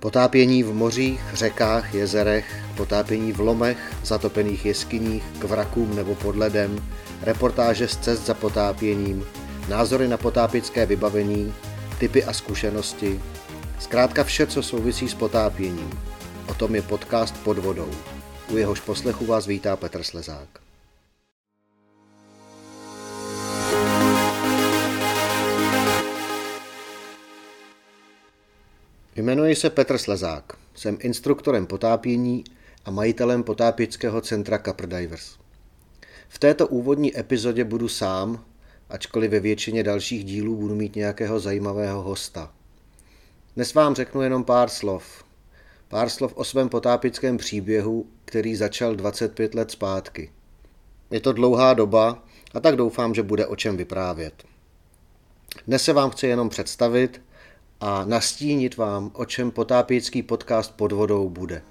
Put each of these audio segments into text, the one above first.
Potápění v mořích, řekách, jezerech, potápění v lomech, zatopených jeskyních, k vrakům nebo pod ledem, reportáže z cest za potápěním, názory na potápěcké vybavení, typy a zkušenosti, zkrátka vše, co souvisí s potápěním. O tom je podcast Pod vodou. U jehož poslechu vás vítá Petr Slezák. Jmenuji se Petr Slezák, jsem instruktorem potápění a majitelem potápěckého centra Capr Divers. V této úvodní epizodě budu sám, ačkoliv ve většině dalších dílů budu mít nějakého zajímavého hosta. Dnes vám řeknu jenom pár slov. Pár slov o svém potápickém příběhu, který začal 25 let zpátky. Je to dlouhá doba a tak doufám, že bude o čem vyprávět. Dnes se vám chci jenom představit a nastínit vám, o čem potápěcký podcast pod vodou bude.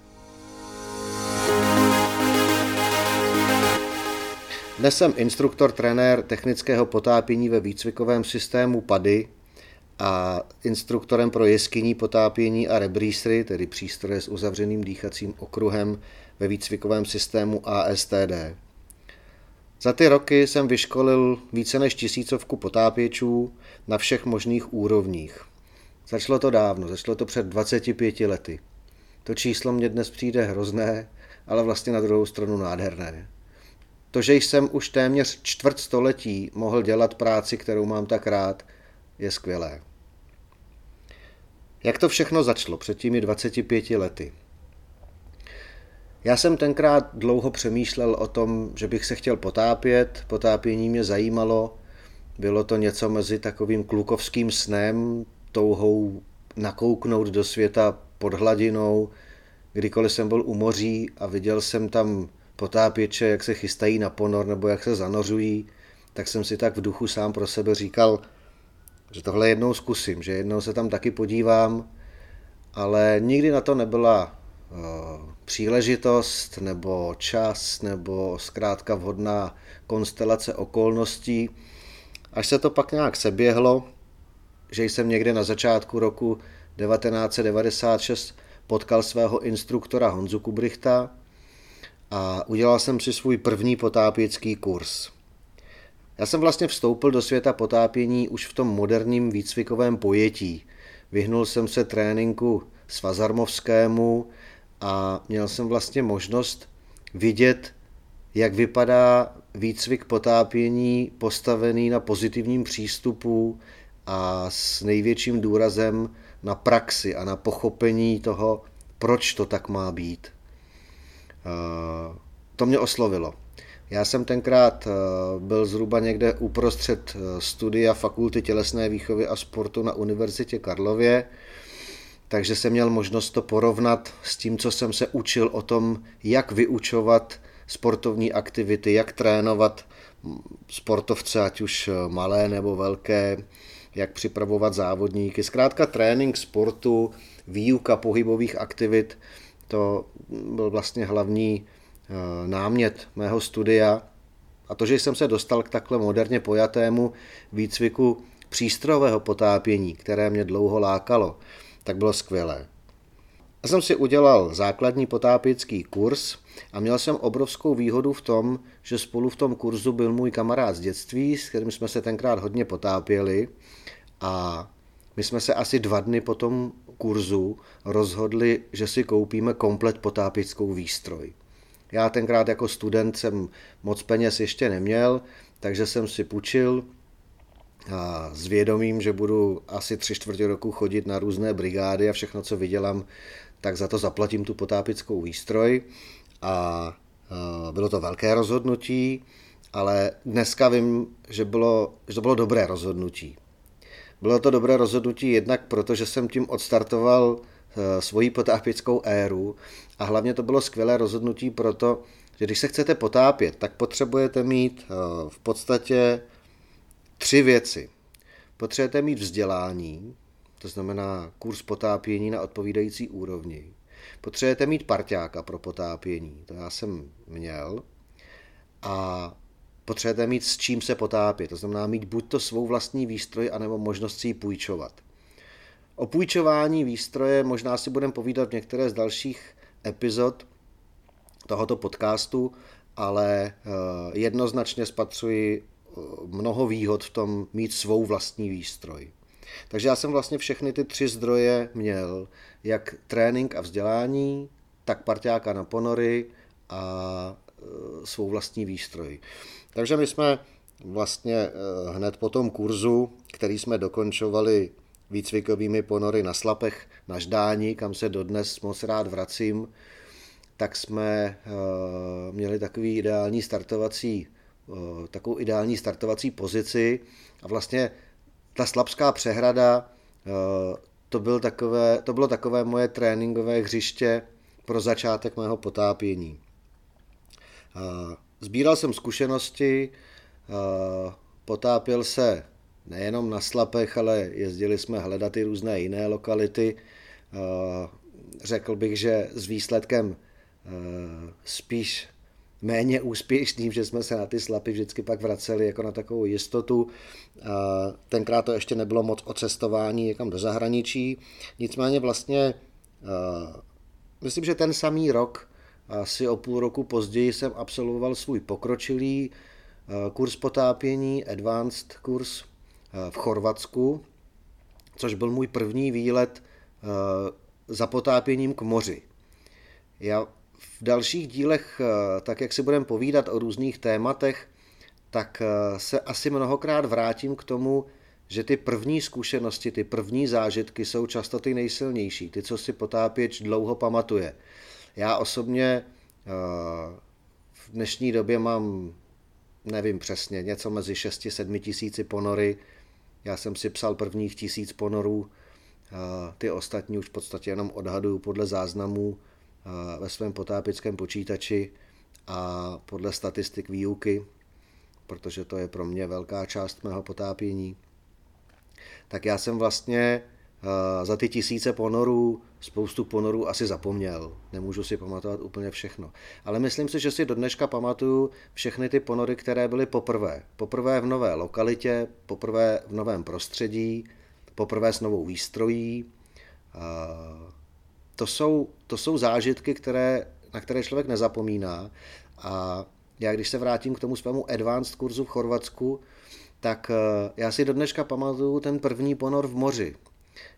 Dnes jsem instruktor, trenér technického potápění ve výcvikovém systému PADY a instruktorem pro jeskyní potápění a rebrísry, tedy přístroje s uzavřeným dýchacím okruhem ve výcvikovém systému ASTD. Za ty roky jsem vyškolil více než tisícovku potápěčů na všech možných úrovních. Začalo to dávno, začalo to před 25 lety. To číslo mě dnes přijde hrozné, ale vlastně na druhou stranu nádherné. To, že jsem už téměř čtvrt století mohl dělat práci, kterou mám tak rád, je skvělé. Jak to všechno začalo před těmi 25 lety? Já jsem tenkrát dlouho přemýšlel o tom, že bych se chtěl potápět, potápění mě zajímalo, bylo to něco mezi takovým klukovským snem, touhou nakouknout do světa pod hladinou, kdykoliv jsem byl u moří a viděl jsem tam potápěče, jak se chystají na ponor nebo jak se zanořují, tak jsem si tak v duchu sám pro sebe říkal, že tohle jednou zkusím, že jednou se tam taky podívám, ale nikdy na to nebyla uh, příležitost nebo čas nebo zkrátka vhodná konstelace okolností. Až se to pak nějak seběhlo, že jsem někde na začátku roku 1996 potkal svého instruktora Honzu Kubrichta a udělal jsem si svůj první potápěcký kurz. Já jsem vlastně vstoupil do světa potápění už v tom moderním výcvikovém pojetí. Vyhnul jsem se tréninku svazarmovskému a měl jsem vlastně možnost vidět, jak vypadá výcvik potápění postavený na pozitivním přístupu a s největším důrazem na praxi a na pochopení toho, proč to tak má být. Eh, to mě oslovilo. Já jsem tenkrát eh, byl zhruba někde uprostřed eh, studia Fakulty tělesné výchovy a sportu na Univerzitě Karlově, takže jsem měl možnost to porovnat s tím, co jsem se učil o tom, jak vyučovat sportovní aktivity, jak trénovat sportovce, ať už malé nebo velké, jak připravovat závodníky. Zkrátka trénink sportu, výuka pohybových aktivit, to byl vlastně hlavní eh, námět mého studia. A to, že jsem se dostal k takhle moderně pojatému výcviku přístrojového potápění, které mě dlouho lákalo, tak bylo skvělé. Já jsem si udělal základní potápěcký kurz a měl jsem obrovskou výhodu v tom, že spolu v tom kurzu byl můj kamarád z dětství, s kterým jsme se tenkrát hodně potápěli a my jsme se asi dva dny po tom kurzu rozhodli, že si koupíme komplet potápěckou výstroj. Já tenkrát jako student jsem moc peněz ještě neměl, takže jsem si půjčil a s vědomím, že budu asi tři čtvrtě roku chodit na různé brigády a všechno, co vydělám, tak za to zaplatím tu potápickou výstroj. A bylo to velké rozhodnutí, ale dneska vím, že, bylo, že to bylo dobré rozhodnutí. Bylo to dobré rozhodnutí jednak proto, že jsem tím odstartoval eh, svoji potápěckou éru a hlavně to bylo skvělé rozhodnutí proto, že když se chcete potápět, tak potřebujete mít eh, v podstatě tři věci. Potřebujete mít vzdělání, to znamená kurz potápění na odpovídající úrovni. Potřebujete mít parťáka pro potápění, to já jsem měl. A potřebujete mít s čím se potápět. To znamená mít buď to svou vlastní výstroj, anebo možnost si ji půjčovat. O půjčování výstroje možná si budeme povídat v některé z dalších epizod tohoto podcastu, ale jednoznačně spatřuji mnoho výhod v tom mít svou vlastní výstroj. Takže já jsem vlastně všechny ty tři zdroje měl, jak trénink a vzdělání, tak parťáka na ponory a e, svou vlastní výstroj. Takže my jsme vlastně e, hned po tom kurzu, který jsme dokončovali výcvikovými ponory na slapech na Ždáni, kam se dodnes moc rád vracím, tak jsme e, měli takový ideální startovací, takovou ideální startovací pozici a vlastně ta slabská přehrada, to, byl takové, to bylo takové moje tréninkové hřiště pro začátek mého potápění. Sbíral jsem zkušenosti, potápěl se nejenom na slapech, ale jezdili jsme hledat i různé jiné lokality. Řekl bych, že s výsledkem spíš méně úspěšným, že jsme se na ty slapy vždycky pak vraceli jako na takovou jistotu. Tenkrát to ještě nebylo moc o cestování někam do zahraničí, nicméně vlastně myslím, že ten samý rok, asi o půl roku později jsem absolvoval svůj pokročilý kurz potápění, advanced kurz v Chorvatsku, což byl můj první výlet za potápěním k moři. Já v dalších dílech, eh, tak jak si budeme povídat o různých tématech, tak eh, se asi mnohokrát vrátím k tomu, že ty první zkušenosti, ty první zážitky jsou často ty nejsilnější, ty, co si potápěč dlouho pamatuje. Já osobně eh, v dnešní době mám, nevím přesně, něco mezi 6-7 tisíci ponory. Já jsem si psal prvních tisíc ponorů, ty ostatní už v podstatě jenom odhaduju podle záznamů ve svém potápickém počítači a podle statistik výuky, protože to je pro mě velká část mého potápění, tak já jsem vlastně za ty tisíce ponorů, spoustu ponorů asi zapomněl. Nemůžu si pamatovat úplně všechno. Ale myslím si, že si do dneška pamatuju všechny ty ponory, které byly poprvé. Poprvé v nové lokalitě, poprvé v novém prostředí, poprvé s novou výstrojí, to jsou, to jsou zážitky, které, na které člověk nezapomíná. A já když se vrátím k tomu svému advanced kurzu v Chorvatsku, tak eh, já si do dneška pamatuju ten první ponor v moři.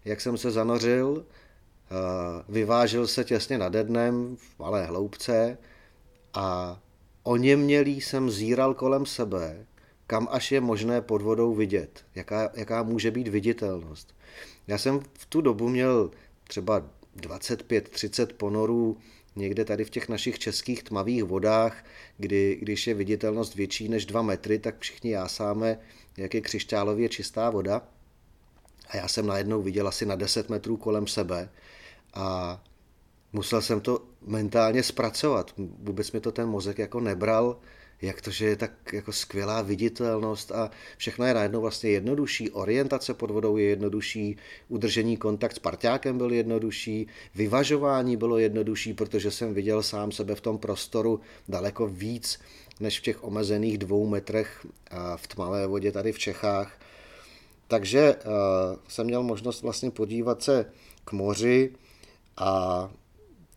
Jak jsem se zanořil, eh, vyvážil se těsně nad dnem v malé hloubce a oněmělý jsem zíral kolem sebe, kam až je možné pod vodou vidět, jaká, jaká může být viditelnost. Já jsem v tu dobu měl třeba 25-30 ponorů někde tady v těch našich českých tmavých vodách, kdy, když je viditelnost větší než 2 metry, tak všichni jásáme, jak je křišťálově čistá voda. A já jsem najednou viděl asi na 10 metrů kolem sebe a musel jsem to mentálně zpracovat. Vůbec mi to ten mozek jako nebral, jak to, že je tak jako skvělá viditelnost a všechno je najednou vlastně jednodušší, orientace pod vodou je jednodušší, udržení kontakt s parťákem byl jednodušší, vyvažování bylo jednodušší, protože jsem viděl sám sebe v tom prostoru daleko víc než v těch omezených dvou metrech v tmavé vodě tady v Čechách. Takže uh, jsem měl možnost vlastně podívat se k moři a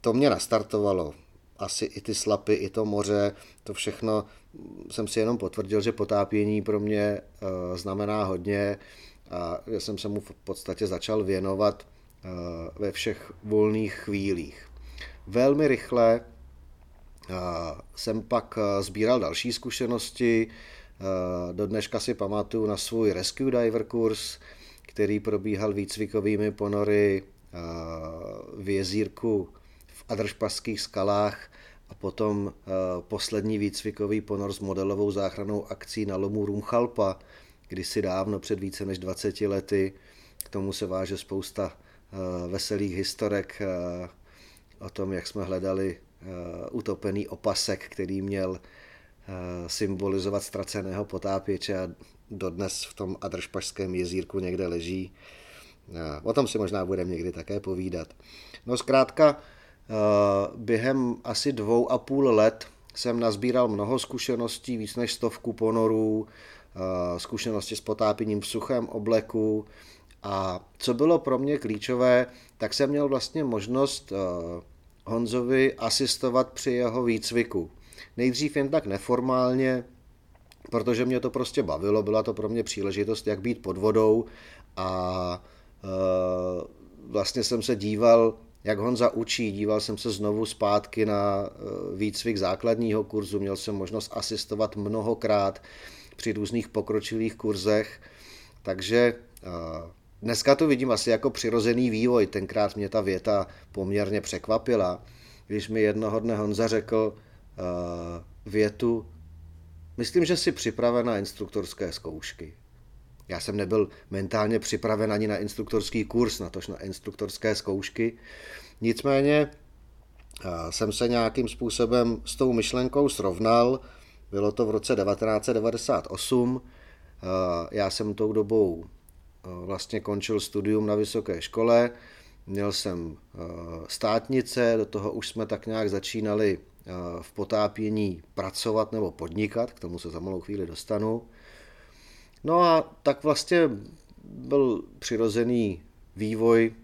to mě nastartovalo asi i ty slapy, i to moře, to všechno jsem si jenom potvrdil, že potápění pro mě eh, znamená hodně a že jsem se mu v podstatě začal věnovat eh, ve všech volných chvílích. Velmi rychle jsem pak sbíral další zkušenosti. Do dneška si pamatuju na svůj Rescue Diver kurz, který probíhal výcvikovými ponory v jezírku Adršpaských skalách a potom eh, poslední výcvikový ponor s modelovou záchranou akcí na lomu Rumchalpa, kdysi dávno před více než 20 lety. K tomu se váže spousta eh, veselých historek eh, o tom, jak jsme hledali utopený opasek, který měl symbolizovat ztraceného potápěče a dodnes v tom Adršpašském jezírku někde leží. O tom si možná budeme někdy také povídat. No zkrátka, Eh, během asi dvou a půl let jsem nazbíral mnoho zkušeností, víc než stovku ponorů, eh, zkušenosti s potápěním v suchém obleku A co bylo pro mě klíčové, tak jsem měl vlastně možnost Honzovi asistovat při jeho výcviku. Nejdřív jen tak neformálně, protože mě to prostě bavilo, byla to pro mě příležitost, jak být pod vodou a e, vlastně jsem se díval, jak Honza učí, díval jsem se znovu zpátky na e, výcvik základního kurzu, měl jsem možnost asistovat mnohokrát při různých pokročilých kurzech, takže e, dneska to vidím asi jako přirozený vývoj, tenkrát mě ta věta poměrně překvapila, když mi jednoho dne Honza řekl větu, Myslím, že jsi připraven na instruktorské zkoušky. Já jsem nebyl mentálně připraven ani na instruktorský kurz, na tož na instruktorské zkoušky. Nicméně jsem se nějakým způsobem s tou myšlenkou srovnal. Bylo to v roce 1998. Já jsem tou dobou vlastně končil studium na vysoké škole. Měl jsem státnice, do toho už jsme tak nějak začínali v potápění pracovat nebo podnikat, k tomu se za malou chvíli dostanu. No a tak vlastně byl přirozený vývoj,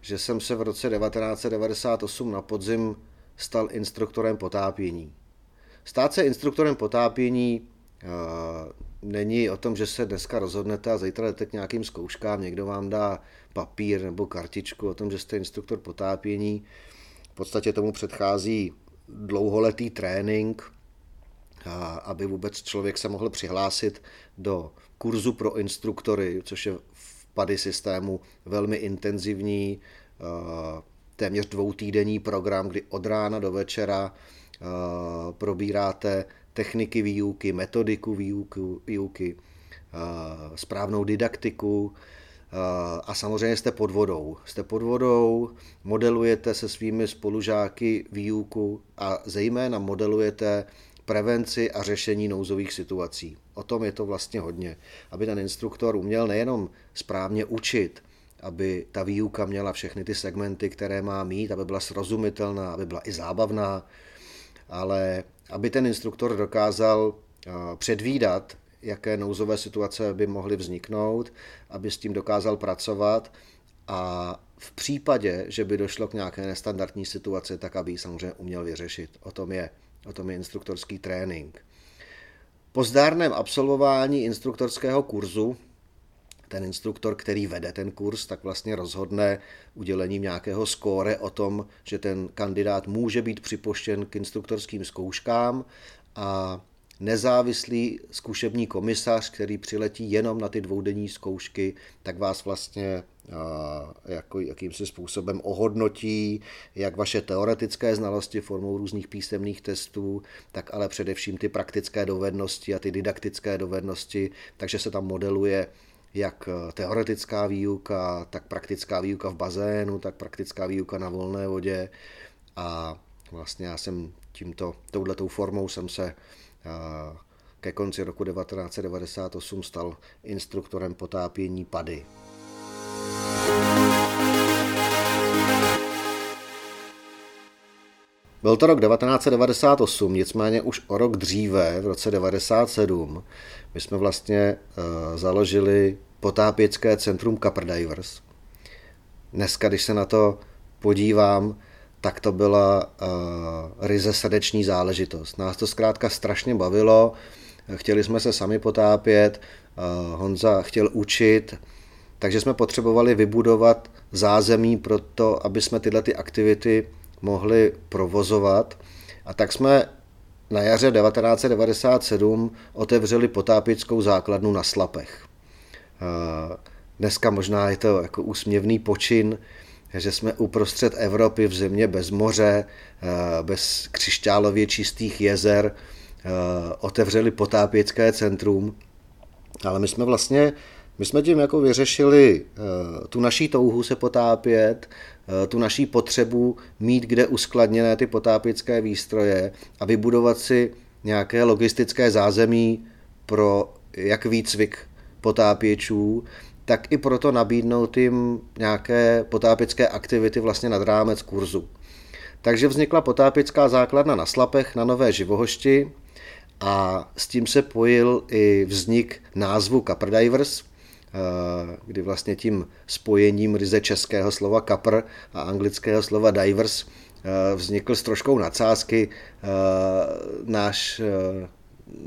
že jsem se v roce 1998 na podzim stal instruktorem potápění. Stát se instruktorem potápění není o tom, že se dneska rozhodnete a zítra jdete k nějakým zkouškám, někdo vám dá papír nebo kartičku o tom, že jste instruktor potápění. V podstatě tomu předchází dlouholetý trénink, aby vůbec člověk se mohl přihlásit do kurzu pro instruktory, což je v PADY systému velmi intenzivní, téměř dvoutýdenní program, kdy od rána do večera probíráte techniky výuky, metodiku výuky, výuky správnou didaktiku, a samozřejmě jste pod vodou. Jste pod vodou, modelujete se svými spolužáky výuku a zejména modelujete prevenci a řešení nouzových situací. O tom je to vlastně hodně. Aby ten instruktor uměl nejenom správně učit, aby ta výuka měla všechny ty segmenty, které má mít, aby byla srozumitelná, aby byla i zábavná, ale aby ten instruktor dokázal předvídat, jaké nouzové situace by mohly vzniknout, aby s tím dokázal pracovat a v případě, že by došlo k nějaké nestandardní situaci, tak aby ji samozřejmě uměl vyřešit. O tom je, o tom je instruktorský trénink. Po zdárném absolvování instruktorského kurzu ten instruktor, který vede ten kurz, tak vlastně rozhodne udělením nějakého skóre o tom, že ten kandidát může být připoštěn k instruktorským zkouškám a nezávislý zkušební komisař, který přiletí jenom na ty dvoudenní zkoušky, tak vás vlastně jako, jakýmsi způsobem ohodnotí, jak vaše teoretické znalosti formou různých písemných testů, tak ale především ty praktické dovednosti a ty didaktické dovednosti, takže se tam modeluje jak teoretická výuka, tak praktická výuka v bazénu, tak praktická výuka na volné vodě. A vlastně já jsem tímto, touhletou formou jsem se ke konci roku 1998 stal instruktorem potápění pady. Byl to rok 1998, nicméně už o rok dříve, v roce 1997, my jsme vlastně uh, založili potápěcké centrum Copper Divers. Dneska, když se na to podívám, tak to byla uh, ryze srdeční záležitost. Nás to zkrátka strašně bavilo, chtěli jsme se sami potápět, uh, Honza chtěl učit, takže jsme potřebovali vybudovat zázemí pro to, aby jsme tyhle ty aktivity mohli provozovat. A tak jsme na jaře 1997 otevřeli potápěckou základnu na Slapech. Uh, dneska možná je to jako úsměvný počin, že jsme uprostřed Evropy v země bez moře, eh, bez křišťálově čistých jezer, eh, otevřeli potápěcké centrum, ale my jsme vlastně, my jsme tím jako vyřešili eh, tu naší touhu se potápět, tu naší potřebu mít kde uskladněné ty potápěcké výstroje a vybudovat si nějaké logistické zázemí pro jak výcvik potápěčů, tak i proto nabídnout jim nějaké potápěcké aktivity vlastně nad rámec kurzu. Takže vznikla potápěcká základna na Slapech na Nové Živohošti a s tím se pojil i vznik názvu Divers, kdy vlastně tím spojením ryze českého slova kapr a anglického slova divers vznikl s troškou nadsázky náš,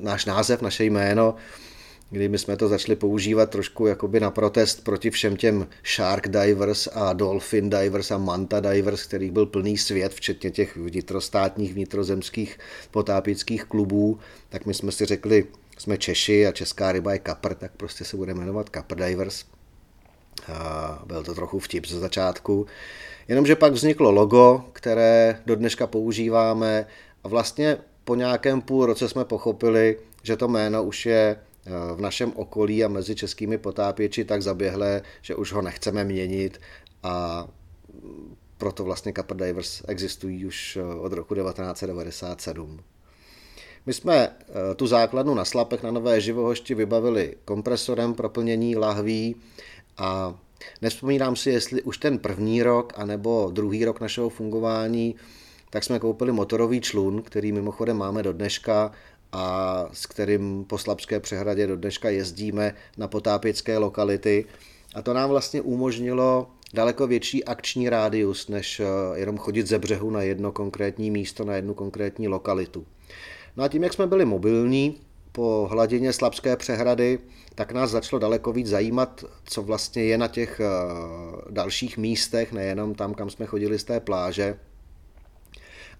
náš název, naše jméno, kdy my jsme to začali používat trošku jakoby na protest proti všem těm shark divers a dolphin divers a manta divers, kterých byl plný svět, včetně těch vnitrostátních, vnitrozemských potápických klubů, tak my jsme si řekli, jsme Češi a česká ryba je kapr, tak prostě se bude jmenovat kapr divers. A byl to trochu vtip ze začátku. Jenomže pak vzniklo logo, které do dneška používáme a vlastně po nějakém půl roce jsme pochopili, že to jméno už je v našem okolí a mezi českými potápěči tak zaběhlé, že už ho nechceme měnit a proto vlastně Copper Divers existují už eh, od roku 1997. My jsme eh, tu základnu na slapech na Nové živohošti vybavili kompresorem pro plnění lahví a nespomínám si, jestli už ten první rok anebo druhý rok našeho fungování, tak jsme koupili motorový člun, který mimochodem máme do dneška a s kterým po Slabské přehradě do dneška jezdíme na potápěcké lokality. A to nám vlastně umožnilo daleko větší akční rádius, než eh, jenom chodit ze břehu na jedno konkrétní místo, na jednu konkrétní lokalitu. No a tím, jak jsme byli mobilní po hladině Slabské přehrady, tak nás začalo daleko víc zajímat, co vlastně je na těch eh, dalších místech, nejenom tam, kam jsme chodili z té pláže.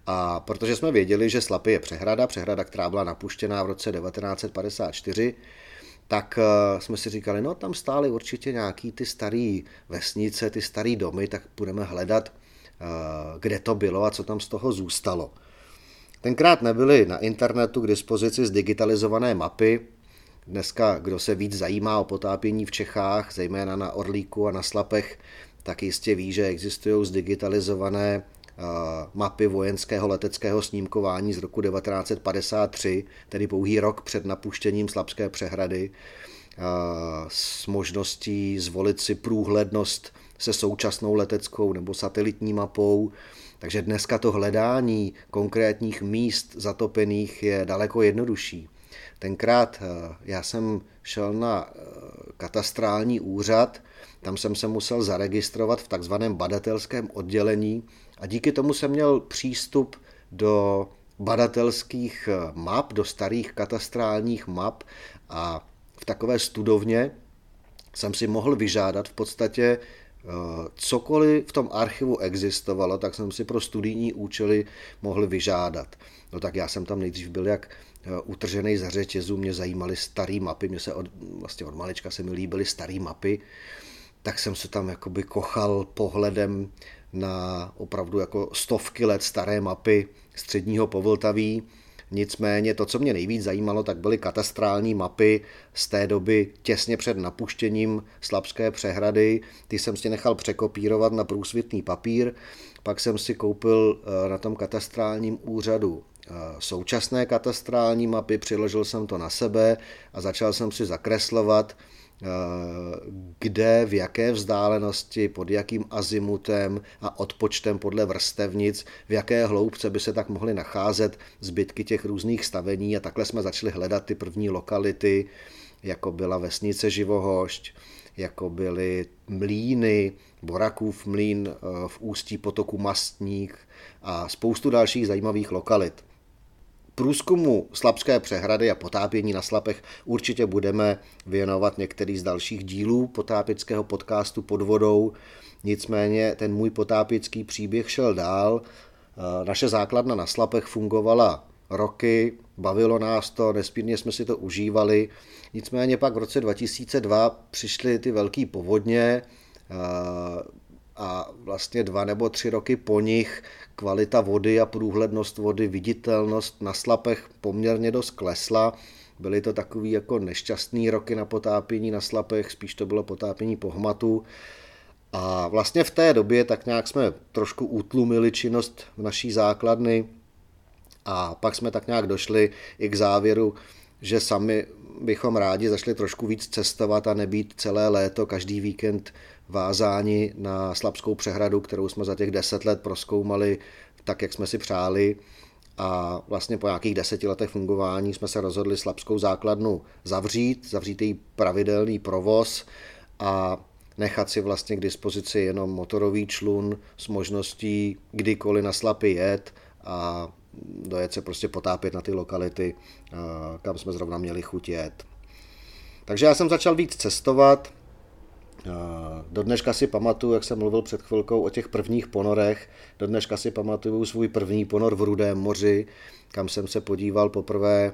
A protože jsme věděli, že Slapy je přehrada, přehrada, která byla napuštěná v roce 1954, tak eh, jsme si říkali, no tam stály určitě nějaký ty staré vesnice, ty staré domy, tak budeme hledat, eh, kde to bylo a co tam z toho zůstalo. Tenkrát nebyly na internetu k dispozici zdigitalizované mapy. Dneska, kdo se víc zajímá o potápění v Čechách, zejména na Orlíku a na Slapech, tak jistě ví, že existují zdigitalizované mapy vojenského leteckého snímkování z roku 1953, tedy pouhý rok před napuštěním Slabské přehrady, s možností zvolit si průhlednost se současnou leteckou nebo satelitní mapou. Takže dneska to hledání konkrétních míst zatopených je daleko jednodušší. Tenkrát já jsem šel na katastrální úřad, tam jsem se musel zaregistrovat v takzvaném badatelském oddělení a díky tomu jsem měl přístup do badatelských map, do starých katastrálních map a v takové studovně jsem si mohl vyžádat v podstatě eh, cokoliv v tom archivu existovalo, tak jsem si pro studijní účely mohl vyžádat. No tak já jsem tam nejdřív byl jak eh, utržený za řetězu, mě zajímaly staré mapy, mě se od, vlastně od malička se mi líbily staré mapy, tak jsem se tam jakoby kochal pohledem na opravdu jako stovky let staré mapy středního Povltaví. Nicméně to, co mě nejvíc zajímalo, tak byly katastrální mapy z té doby těsně před napuštěním Slabské přehrady. Ty jsem si nechal překopírovat na průsvitný papír, pak jsem si koupil eh, na tom katastrálním úřadu eh, současné katastrální mapy, přiložil jsem to na sebe a začal jsem si zakreslovat kde, v jaké vzdálenosti, pod jakým azimutem a odpočtem podle vrstevnic, v jaké hloubce by se tak mohly nacházet zbytky těch různých stavení a takhle jsme začali hledat ty první lokality, jako byla vesnice Živohošť, jako byly mlíny, Borakův mlín eh, v ústí potoku Mastník a spoustu dalších zajímavých lokalit. Průzkumu Slapské přehrady a potápění na Slapech určitě budeme věnovat některý z dalších dílů potápěckého podcastu pod vodou. Nicméně ten můj potápěcký příběh šel dál. Eh, naše základna na Slapech fungovala roky, bavilo nás to, nespírně jsme si to užívali. Nicméně pak v roce 2002 přišly ty velké povodně, eh, a vlastně dva nebo tři roky po nich kvalita vody a průhlednost vody, viditelnost na slapech poměrně dost klesla. Byly to takový jako nešťastný roky na potápění na slapech, spíš to bylo potápění po hmatu. A vlastně v té době tak nějak jsme trošku utlumili činnost v naší základny a pak jsme tak nějak došli i k závěru, že sami bychom rádi zašli trošku víc cestovat a nebýt celé léto, každý víkend vázáni na Slabskou přehradu, kterou jsme za těch deset let proskoumali tak, jak jsme si přáli. a vlastně po nějakých deseti letech fungování jsme se rozhodli slabskou základnu zavřít, zavřít její pravidelný provoz a nechat si vlastně k dispozici jenom motorový člun s možností kdykoliv na slapy jet a dojet se prostě potápět na ty lokality, kam jsme zrovna měli chuť jet. Takže já jsem začal víc cestovat, do dneška si pamatuju, jak jsem mluvil před chvilkou o těch prvních ponorech, do dneška si pamatuju svůj první ponor v Rudém moři, kam jsem se podíval poprvé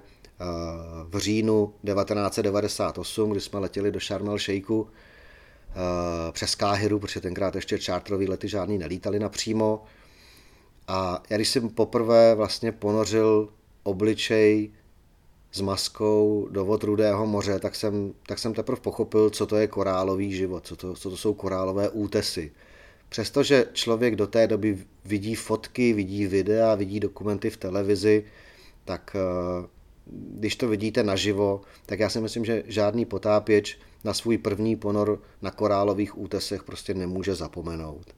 v říjnu 1998, kdy jsme letěli do Sharm el Sheikhu přes Káhiru, protože tenkrát ještě čártrový lety žádný nelítali napřímo. A já když jsem poprvé vlastně ponořil obličej s maskou do vod Rudého moře, tak jsem, tak jsem teprve pochopil, co to je korálový život, co to, co to jsou korálové útesy. Přestože člověk do té doby vidí fotky, vidí videa, vidí dokumenty v televizi, tak eh, když to vidíte naživo, tak já si myslím, že žádný potápěč na svůj první ponor na korálových útesech prostě nemůže zapomenout.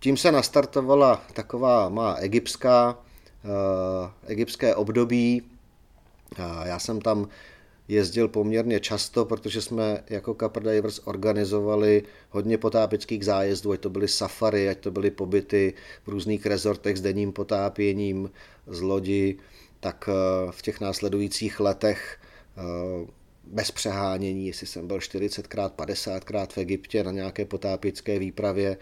Eh, tím se nastartovala taková má egyptská, uh, egyptské období. Uh, já jsem tam jezdil poměrně často, protože jsme jako Capra Divers organizovali hodně potápěckých zájezdů, ať to byly safari, ať to byly pobyty v různých rezortech s denním potápěním z lodi, tak uh, v těch následujících letech bez přehánění, jestli jsem byl 40krát, 50krát v Egyptě na nějaké potápěcké výpravě,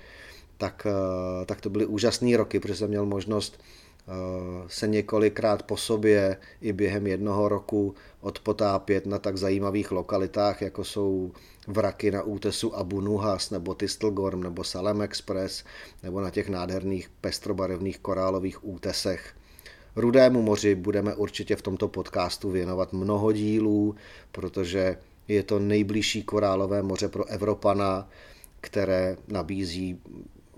tak, eh, tak to byly úžasné roky, protože jsem měl možnost eh, se několikrát po sobě i během jednoho roku odpotápět na tak zajímavých lokalitách, jako jsou vraky na útesu Abu Nuhas, nebo Tistelgorm, nebo Salem Express, nebo na těch nádherných pestrobarevných korálových útesech. Rudému moři budeme určitě v tomto podcastu věnovat mnoho dílů, protože je to nejbližší korálové moře pro Evropana, které nabízí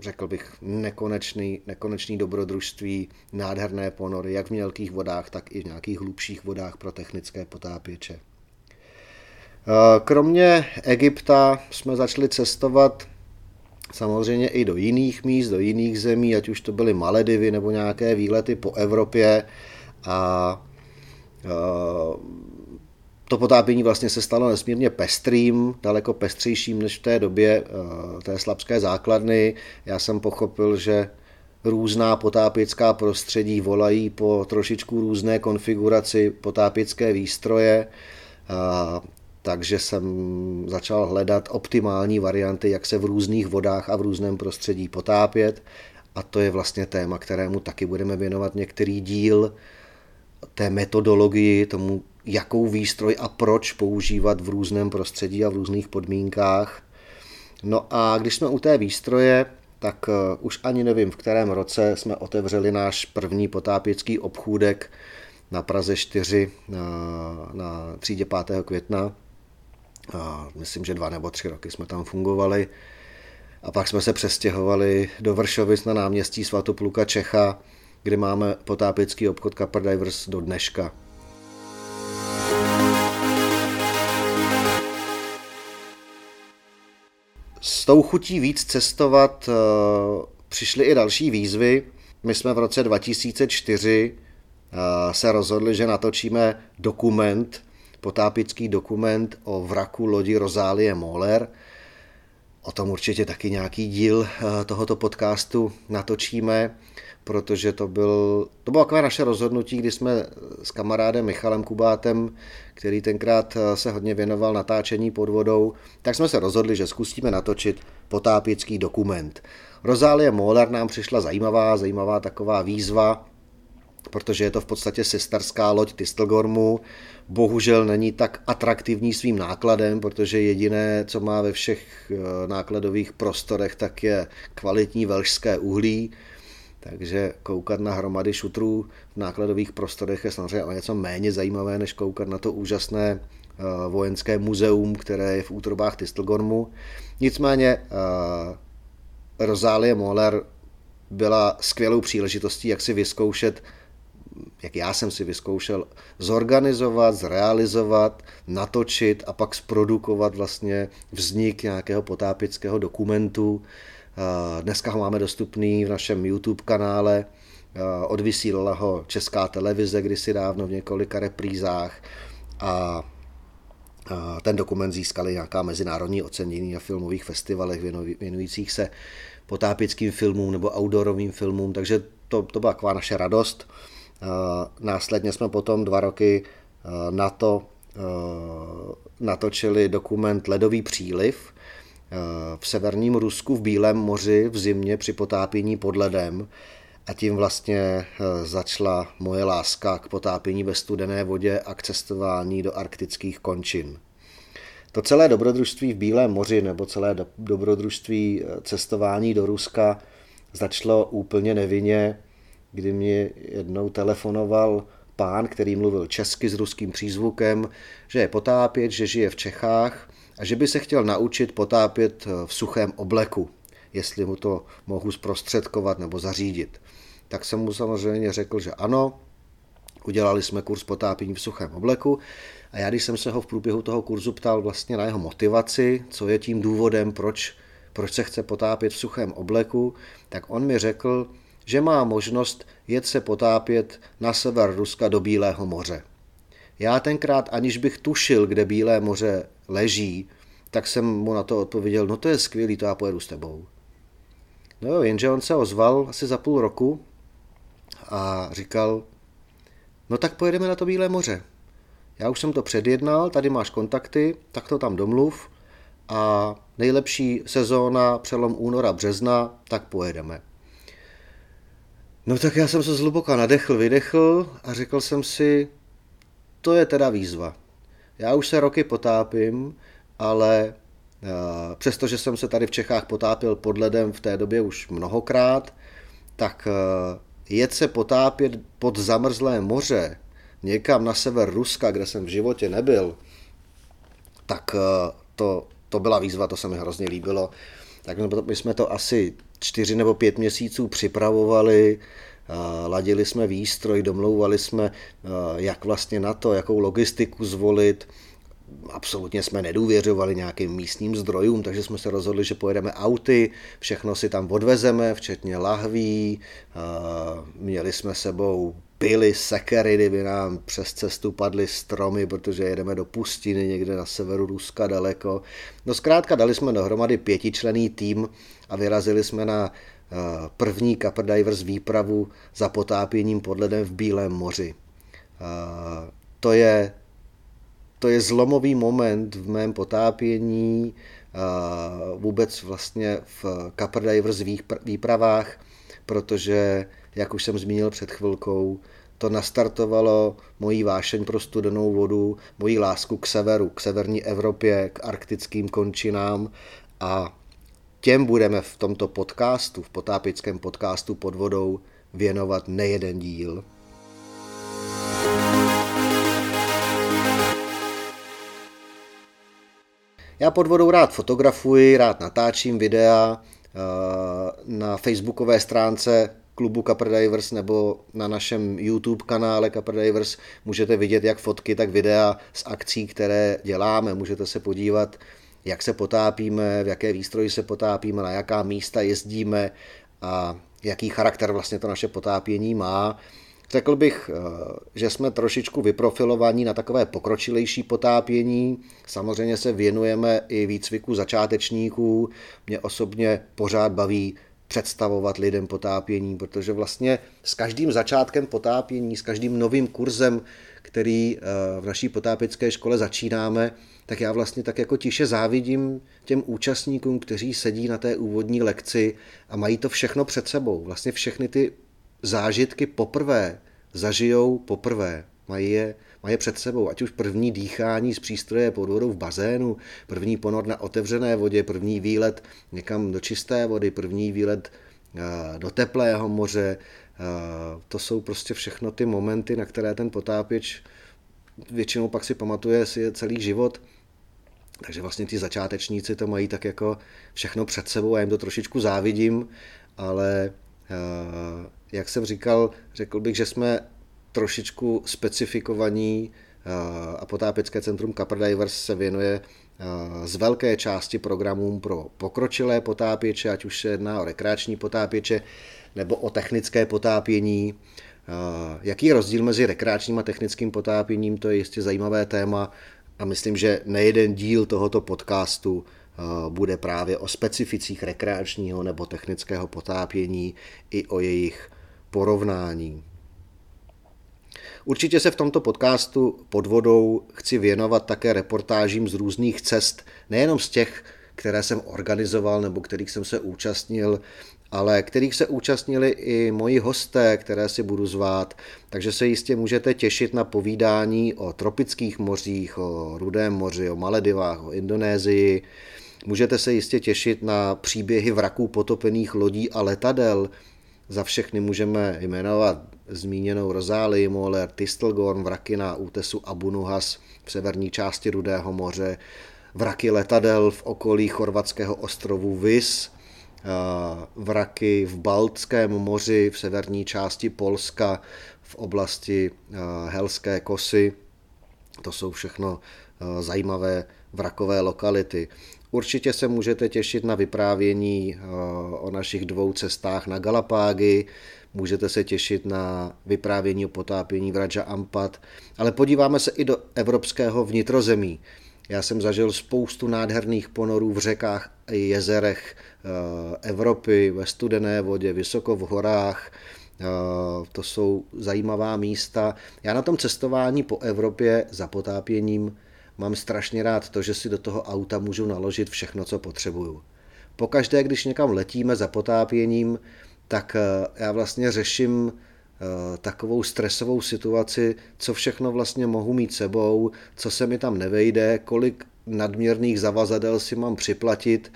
řekl bych, nekonečný, nekonečný dobrodružství, nádherné ponory, jak v mělkých vodách, tak i v nějakých hlubších vodách pro technické potápěče. Eh, kromě Egypta jsme začali cestovat samozřejmě i do jiných míst, do jiných zemí, ať už to byly Maledivy nebo nějaké výlety po Evropě a eh, to potápění vlastně se stalo nesmírně pestrým, daleko pestřejším než v té době eh, té slabské základny. Já jsem pochopil, že různá potápěcká prostředí volají po trošičku různé konfiguraci potápěcké výstroje, takže jsem začal hledat optimální varianty, jak se v různých vodách a v různém prostředí potápět. A to je vlastně téma, kterému taky budeme věnovat některý díl té metodologii, tomu jakou výstroj a proč používat v různém prostředí a v různých podmínkách. No a když jsme u té výstroje, tak uh, už ani nevím, v kterém roce jsme otevřeli náš první potápěcký obchůdek na Praze 4 na, na třídě 5. května. A myslím, že dva nebo tři roky jsme tam fungovali. A pak jsme se přestěhovali do Vršovic na náměstí Svatopluka Čecha, kde máme potápěcký obchod Capper Divers do dneška. S tou chutí víc cestovat eh, přišly i další výzvy. My jsme v roce 2004 eh, se rozhodli, že natočíme dokument, potápický dokument o vraku lodi Rozálie Moller. O tom určitě taky nějaký díl eh, tohoto podcastu natočíme protože to, byl, to bylo takové naše rozhodnutí, kdy jsme s kamarádem Michalem Kubátem, který tenkrát eh, se hodně věnoval natáčení pod vodou, tak jsme se rozhodli, že zkusíme natočit potápěcký dokument. Rozálie Molar nám přišla zajímavá, zajímavá taková výzva, protože je to v podstatě sestarská loď Tistelgormu. Bohužel není tak atraktivní svým nákladem, protože jediné, co má ve všech eh, nákladových prostorech, tak je kvalitní velšské uhlí takže koukat na hromady šutrů v nákladových prostorech je samozřejmě něco méně zajímavé, než koukat na to úžasné eh, vojenské muzeum, které je v útrobách Tistelgormu. Nicméně uh, Rozálie Moller byla skvělou příležitostí, jak si vyzkoušet, jak já jsem si vyzkoušel, zorganizovat, zrealizovat, natočit a pak zprodukovat vlastně vznik nějakého potápického dokumentu, Dneska ho máme dostupný v našem YouTube kanále, odvysílala ho česká televize kdysi dávno v několika reprízách. A ten dokument získali nějaká mezinárodní ocenění na filmových festivalech věnujících se potápěckým filmům nebo outdoorovým filmům, takže to, to byla taková naše radost. Následně jsme potom dva roky na to natočili dokument Ledový příliv v severním Rusku v Bílém moři v zimě při potápění pod ledem a tím vlastně začala moje láska k potápění ve studené vodě a k cestování do arktických končin. To celé dobrodružství v Bílém moři nebo celé dobrodružství cestování do Ruska začalo úplně nevinně, kdy mě jednou telefonoval pán, který mluvil česky s ruským přízvukem, že je potápět, že žije v Čechách a že by se chtěl naučit potápět v suchém obleku, jestli mu to mohu zprostředkovat nebo zařídit. Tak jsem mu samozřejmě řekl, že ano, udělali jsme kurz potápění v suchém obleku a já, když jsem se ho v průběhu toho kurzu ptal vlastně na jeho motivaci, co je tím důvodem, proč, proč se chce potápět v suchém obleku, tak on mi řekl, že má možnost jet se potápět na sever Ruska do Bílého moře. Já tenkrát, aniž bych tušil, kde Bílé moře leží, tak jsem mu na to odpověděl, no to je skvělý, to já pojedu s tebou. No jo, jenže on se ozval asi za půl roku a říkal, no tak pojedeme na to Bílé moře. Já už jsem to předjednal, tady máš kontakty, tak to tam domluv a nejlepší sezóna přelom února, března, tak pojedeme. No tak já jsem se zhluboka nadechl, vydechl a řekl jsem si, to je teda výzva. Já už se roky potápím, ale eh, přestože jsem se tady v Čechách potápil pod ledem v té době už mnohokrát, tak eh, jet se potápět pod zamrzlé moře někam na sever Ruska, kde jsem v životě nebyl, tak eh, to, to byla výzva, to se mi hrozně líbilo. Tak my jsme to asi čtyři nebo pět měsíců připravovali, ladili jsme výstroj, domlouvali jsme, jak vlastně na to, jakou logistiku zvolit. Absolutně jsme nedůvěřovali nějakým místním zdrojům, takže jsme se rozhodli, že pojedeme auty, všechno si tam odvezeme, včetně lahví, měli jsme sebou pily, sekery, kdyby nám přes cestu padly stromy, protože jedeme do pustiny někde na severu Ruska daleko. No zkrátka dali jsme dohromady pětičlený tým a vyrazili jsme na eh, první Copper Divers výpravu za potápěním pod ledem v Bílém moři. Eh, to je, to je zlomový moment v mém potápění, vůbec vlastně v Copper Divers výpravách, protože jak už jsem zmínil před chvilkou, to nastartovalo moji vášeň pro studenou vodu, moji lásku k severu, k severní Evropě, k arktickým končinám a těm budeme v tomto podcastu, v potápickém podcastu pod vodou věnovat nejeden díl. Já pod vodou rád fotografuji, rád natáčím videa. Eh, na facebookové stránce klubu Capra Divers nebo na našem YouTube kanále Capra Divers můžete vidět jak fotky, tak videa z akcí, které děláme. Můžete se podívat, jak se potápíme, v jaké výstroji se potápíme, na jaká místa jezdíme a jaký charakter vlastně to naše potápění má. Řekl bych, eh, že jsme trošičku vyprofilovaní na takové pokročilejší potápění. Samozřejmě se věnujeme i výcviku začátečníků. Mě osobně pořád baví představovat lidem potápění, protože vlastně s každým začátkem potápění, s každým novým kurzem, který eh, v naší potápěcké škole začínáme, tak já vlastně tak jako tiše závidím těm účastníkům, kteří sedí na té úvodní lekci a mají to všechno před sebou. Vlastně všechny ty zážitky poprvé zažijou poprvé. Mají je, mají je před sebou, ať už první dýchání z přístroje pod vodou v bazénu, první ponor na otevřené vodě, první výlet někam do čisté vody, první výlet eh, do teplého moře. Eh, to jsou prostě všechno ty momenty, na které ten potápěč většinou pak si pamatuje si celý život. Takže vlastně ty začátečníci to mají tak jako všechno před sebou, já jim to trošičku závidím, ale eh, jak jsem říkal, řekl bych, že jsme trošičku specifikovaní a potápěcké centrum Capra Divers se věnuje z velké části programům pro pokročilé potápěče, ať už se jedná o rekreační potápěče nebo o technické potápění. Jaký je rozdíl mezi rekreačním a technickým potápěním, to je jistě zajímavé téma a myslím, že nejeden díl tohoto podcastu bude právě o specificích rekreačního nebo technického potápění i o jejich porovnání. Určitě se v tomto podcastu pod vodou chci věnovat také reportážím z různých cest, nejenom z těch, které jsem organizoval nebo kterých jsem se účastnil, ale kterých se účastnili i moji hosté, které si budu zvát, takže se jistě můžete těšit na povídání o tropických mořích, o Rudém moři, o Maledivách, o Indonésii. Můžete se jistě těšit na příběhy vraků potopených lodí a letadel. Za všechny můžeme jmenovat zmíněnou Rozálii, Moller, Tistelgorn, vraky na útesu Abu Nuhas v severní části Rudého moře, vraky letadel v okolí chorvatského ostrovu Vis, vraky v Baltském moři v severní části Polska v oblasti Helské kosy. To jsou všechno zajímavé vrakové lokality. Určitě se můžete těšit na vyprávění o našich dvou cestách na Galapágy, můžete se těšit na vyprávění o potápění v Raja Ampat, ale podíváme se i do evropského vnitrozemí. Já jsem zažil spoustu nádherných ponorů v řekách i jezerech eh, Evropy, ve studené vodě, vysoko v horách. Eh, to jsou zajímavá místa. Já na tom cestování po Evropě za potápěním mám strašně rád to, že si do toho auta můžu naložit všechno, co potřebuju. Pokaždé, když někam letíme za potápěním, tak eh, já vlastně řeším eh, takovou stresovou situaci, co všechno vlastně mohu mít sebou, co se mi tam nevejde, kolik nadměrných zavazadel si mám připlatit,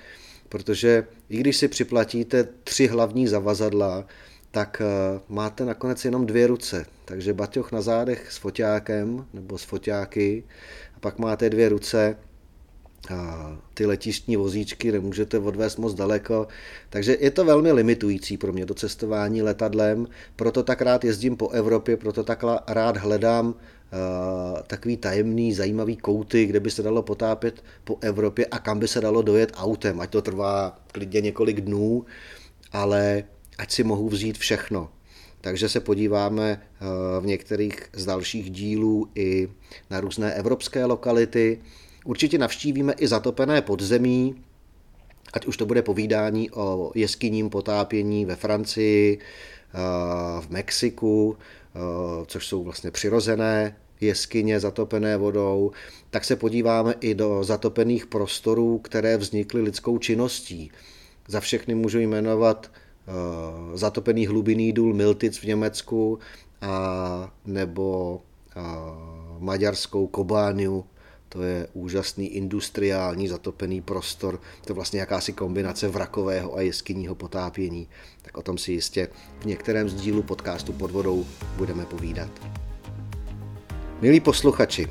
protože i když si připlatíte tři hlavní zavazadla, tak eh, máte nakonec jenom dvě ruce. Takže baťoch na zádech s foťákem nebo s foťáky pak máte dvě ruce a ty letištní vozíčky nemůžete odvést moc daleko, takže je to velmi limitující pro mě to cestování letadlem, proto tak rád jezdím po Evropě, proto tak rád hledám uh, takový tajemný, zajímavý kouty, kde by se dalo potápět po Evropě a kam by se dalo dojet autem, ať to trvá klidně několik dnů, ale ať si mohu vzít všechno. Takže se podíváme v některých z dalších dílů i na různé evropské lokality, Určitě navštívíme i zatopené podzemí, ať už to bude povídání o jeskyním potápění ve Francii, eh, v Mexiku, eh, což jsou vlastně přirozené jeskyně zatopené vodou, tak se podíváme i do zatopených prostorů, které vznikly lidskou činností. Za všechny můžu jmenovat eh, zatopený hlubinný důl Miltic v Německu a nebo maďarskou Kobániu to je úžasný industriální zatopený prostor, to je vlastně jakási kombinace vrakového a jeskyního potápění. Tak o tom si jistě v některém z dílu podcastu pod vodou budeme povídat. Milí posluchači,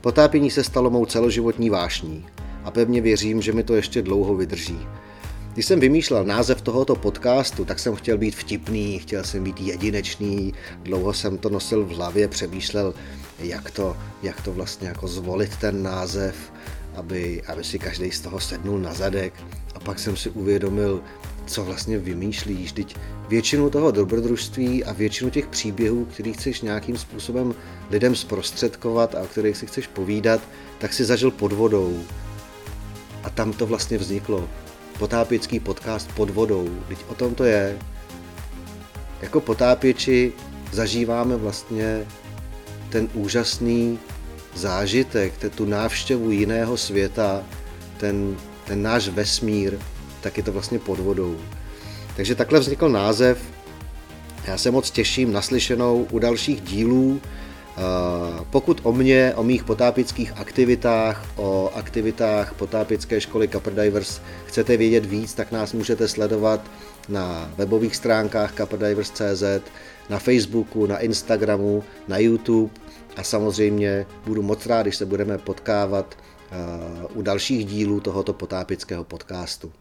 potápění se stalo mou celoživotní vášní a pevně věřím, že mi to ještě dlouho vydrží. Když jsem vymýšlel název tohoto podcastu, tak jsem chtěl být vtipný, chtěl jsem být jedinečný, dlouho jsem to nosil v hlavě, přemýšlel, jak to, jak to vlastně jako zvolit ten název, aby, aby si každý z toho sednul na zadek. A pak jsem si uvědomil, co vlastně vymýšlíš. Teď většinu toho dobrodružství a většinu těch příběhů, který chceš nějakým způsobem lidem zprostředkovat a o kterých si chceš povídat, tak si zažil pod vodou. A tam to vlastně vzniklo. Potápěcký podcast pod vodou. Teď o tom to je. Jako potápěči zažíváme vlastně ten úžasný zážitek, tu návštěvu jiného světa, ten, ten náš vesmír, tak je to vlastně pod vodou. Takže takhle vznikl název. Já se moc těším naslyšenou u dalších dílů. Pokud o mě, o mých potápických aktivitách, o aktivitách potápické školy Divers chcete vědět víc, tak nás můžete sledovat na webových stránkách caperdivers.cz, na Facebooku, na Instagramu, na YouTube a samozřejmě budu moc rád, když se budeme potkávat eh, u dalších dílů tohoto potápického podcastu.